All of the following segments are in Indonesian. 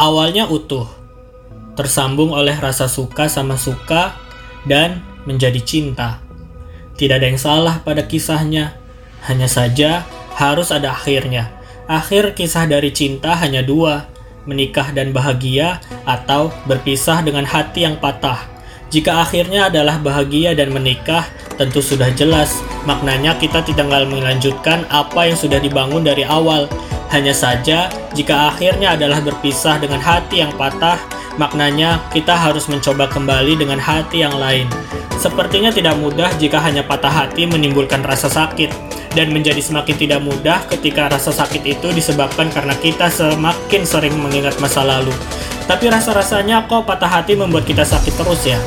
Awalnya utuh, tersambung oleh rasa suka sama suka, dan menjadi cinta. Tidak ada yang salah pada kisahnya, hanya saja harus ada akhirnya. Akhir kisah dari cinta hanya dua, menikah dan bahagia, atau berpisah dengan hati yang patah. Jika akhirnya adalah bahagia dan menikah, tentu sudah jelas maknanya kita tidak melanjutkan apa yang sudah dibangun dari awal. Hanya saja, jika akhirnya adalah berpisah dengan hati yang patah, maknanya kita harus mencoba kembali dengan hati yang lain. Sepertinya tidak mudah jika hanya patah hati menimbulkan rasa sakit, dan menjadi semakin tidak mudah ketika rasa sakit itu disebabkan karena kita semakin sering mengingat masa lalu. Tapi rasa-rasanya kok patah hati membuat kita sakit terus ya?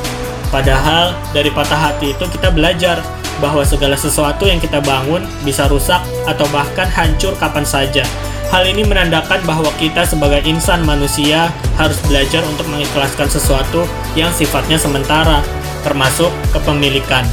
Padahal dari patah hati itu kita belajar bahwa segala sesuatu yang kita bangun bisa rusak atau bahkan hancur kapan saja. Hal ini menandakan bahwa kita sebagai insan manusia harus belajar untuk mengikhlaskan sesuatu yang sifatnya sementara, termasuk kepemilikan.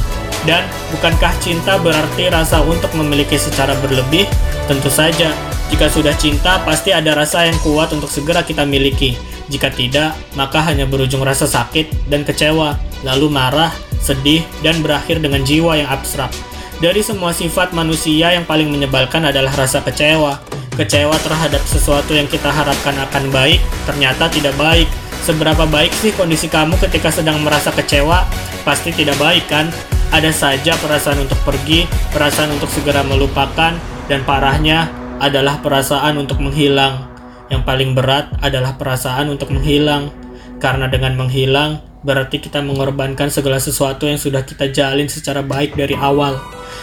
Dan bukankah cinta berarti rasa untuk memiliki secara berlebih? Tentu saja, jika sudah cinta pasti ada rasa yang kuat untuk segera kita miliki. Jika tidak, maka hanya berujung rasa sakit dan kecewa, lalu marah, sedih, dan berakhir dengan jiwa yang abstrak. Dari semua sifat manusia yang paling menyebalkan adalah rasa kecewa. Kecewa terhadap sesuatu yang kita harapkan akan baik, ternyata tidak baik Seberapa baik sih kondisi kamu ketika sedang merasa kecewa? Pasti tidak baik kan? Ada saja perasaan untuk pergi, perasaan untuk segera melupakan, dan parahnya adalah perasaan untuk menghilang. Yang paling berat adalah perasaan untuk menghilang. Karena dengan menghilang, berarti kita mengorbankan segala sesuatu yang sudah kita jalin secara baik dari awal.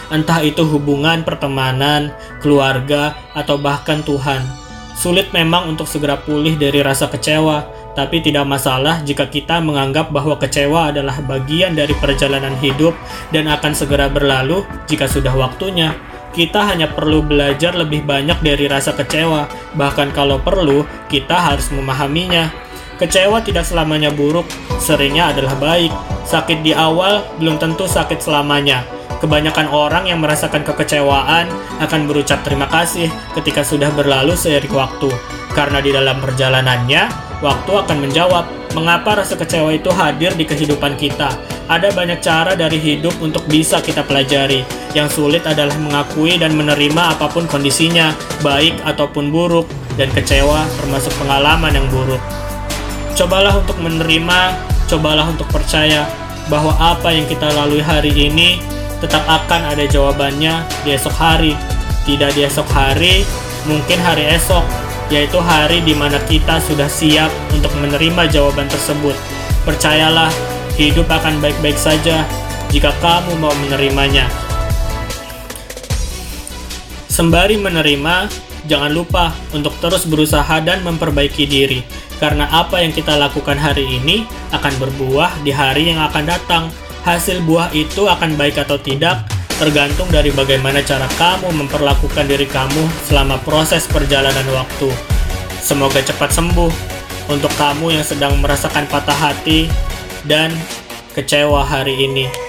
Entah itu hubungan, pertemanan, keluarga, atau bahkan Tuhan. Sulit memang untuk segera pulih dari rasa kecewa, tapi tidak masalah jika kita menganggap bahwa kecewa adalah bagian dari perjalanan hidup dan akan segera berlalu jika sudah waktunya. Kita hanya perlu belajar lebih banyak dari rasa kecewa, bahkan kalau perlu, kita harus memahaminya. Kecewa tidak selamanya buruk, seringnya adalah baik. Sakit di awal belum tentu sakit selamanya. Kebanyakan orang yang merasakan kekecewaan akan berucap terima kasih ketika sudah berlalu seiring waktu, karena di dalam perjalanannya Waktu akan menjawab, mengapa rasa kecewa itu hadir di kehidupan kita. Ada banyak cara dari hidup untuk bisa kita pelajari. Yang sulit adalah mengakui dan menerima apa pun kondisinya, baik ataupun buruk, dan kecewa termasuk pengalaman yang buruk. Cobalah untuk menerima, cobalah untuk percaya bahwa apa yang kita lalui hari ini tetap akan ada jawabannya di esok hari. Tidak di esok hari, mungkin hari esok, yaitu hari di mana kita sudah siap untuk menerima jawaban tersebut. Percayalah, hidup akan baik-baik saja jika kamu mau menerimanya. Sembari menerima, jangan lupa untuk terus berusaha dan memperbaiki diri, karena apa yang kita lakukan hari ini akan berbuah di hari yang akan datang. Hasil buah itu akan baik atau tidak tergantung dari bagaimana cara kamu memperlakukan diri kamu selama proses perjalanan waktu. Semoga cepat sembuh untuk kamu yang sedang merasakan patah hati dan kecewa hari ini.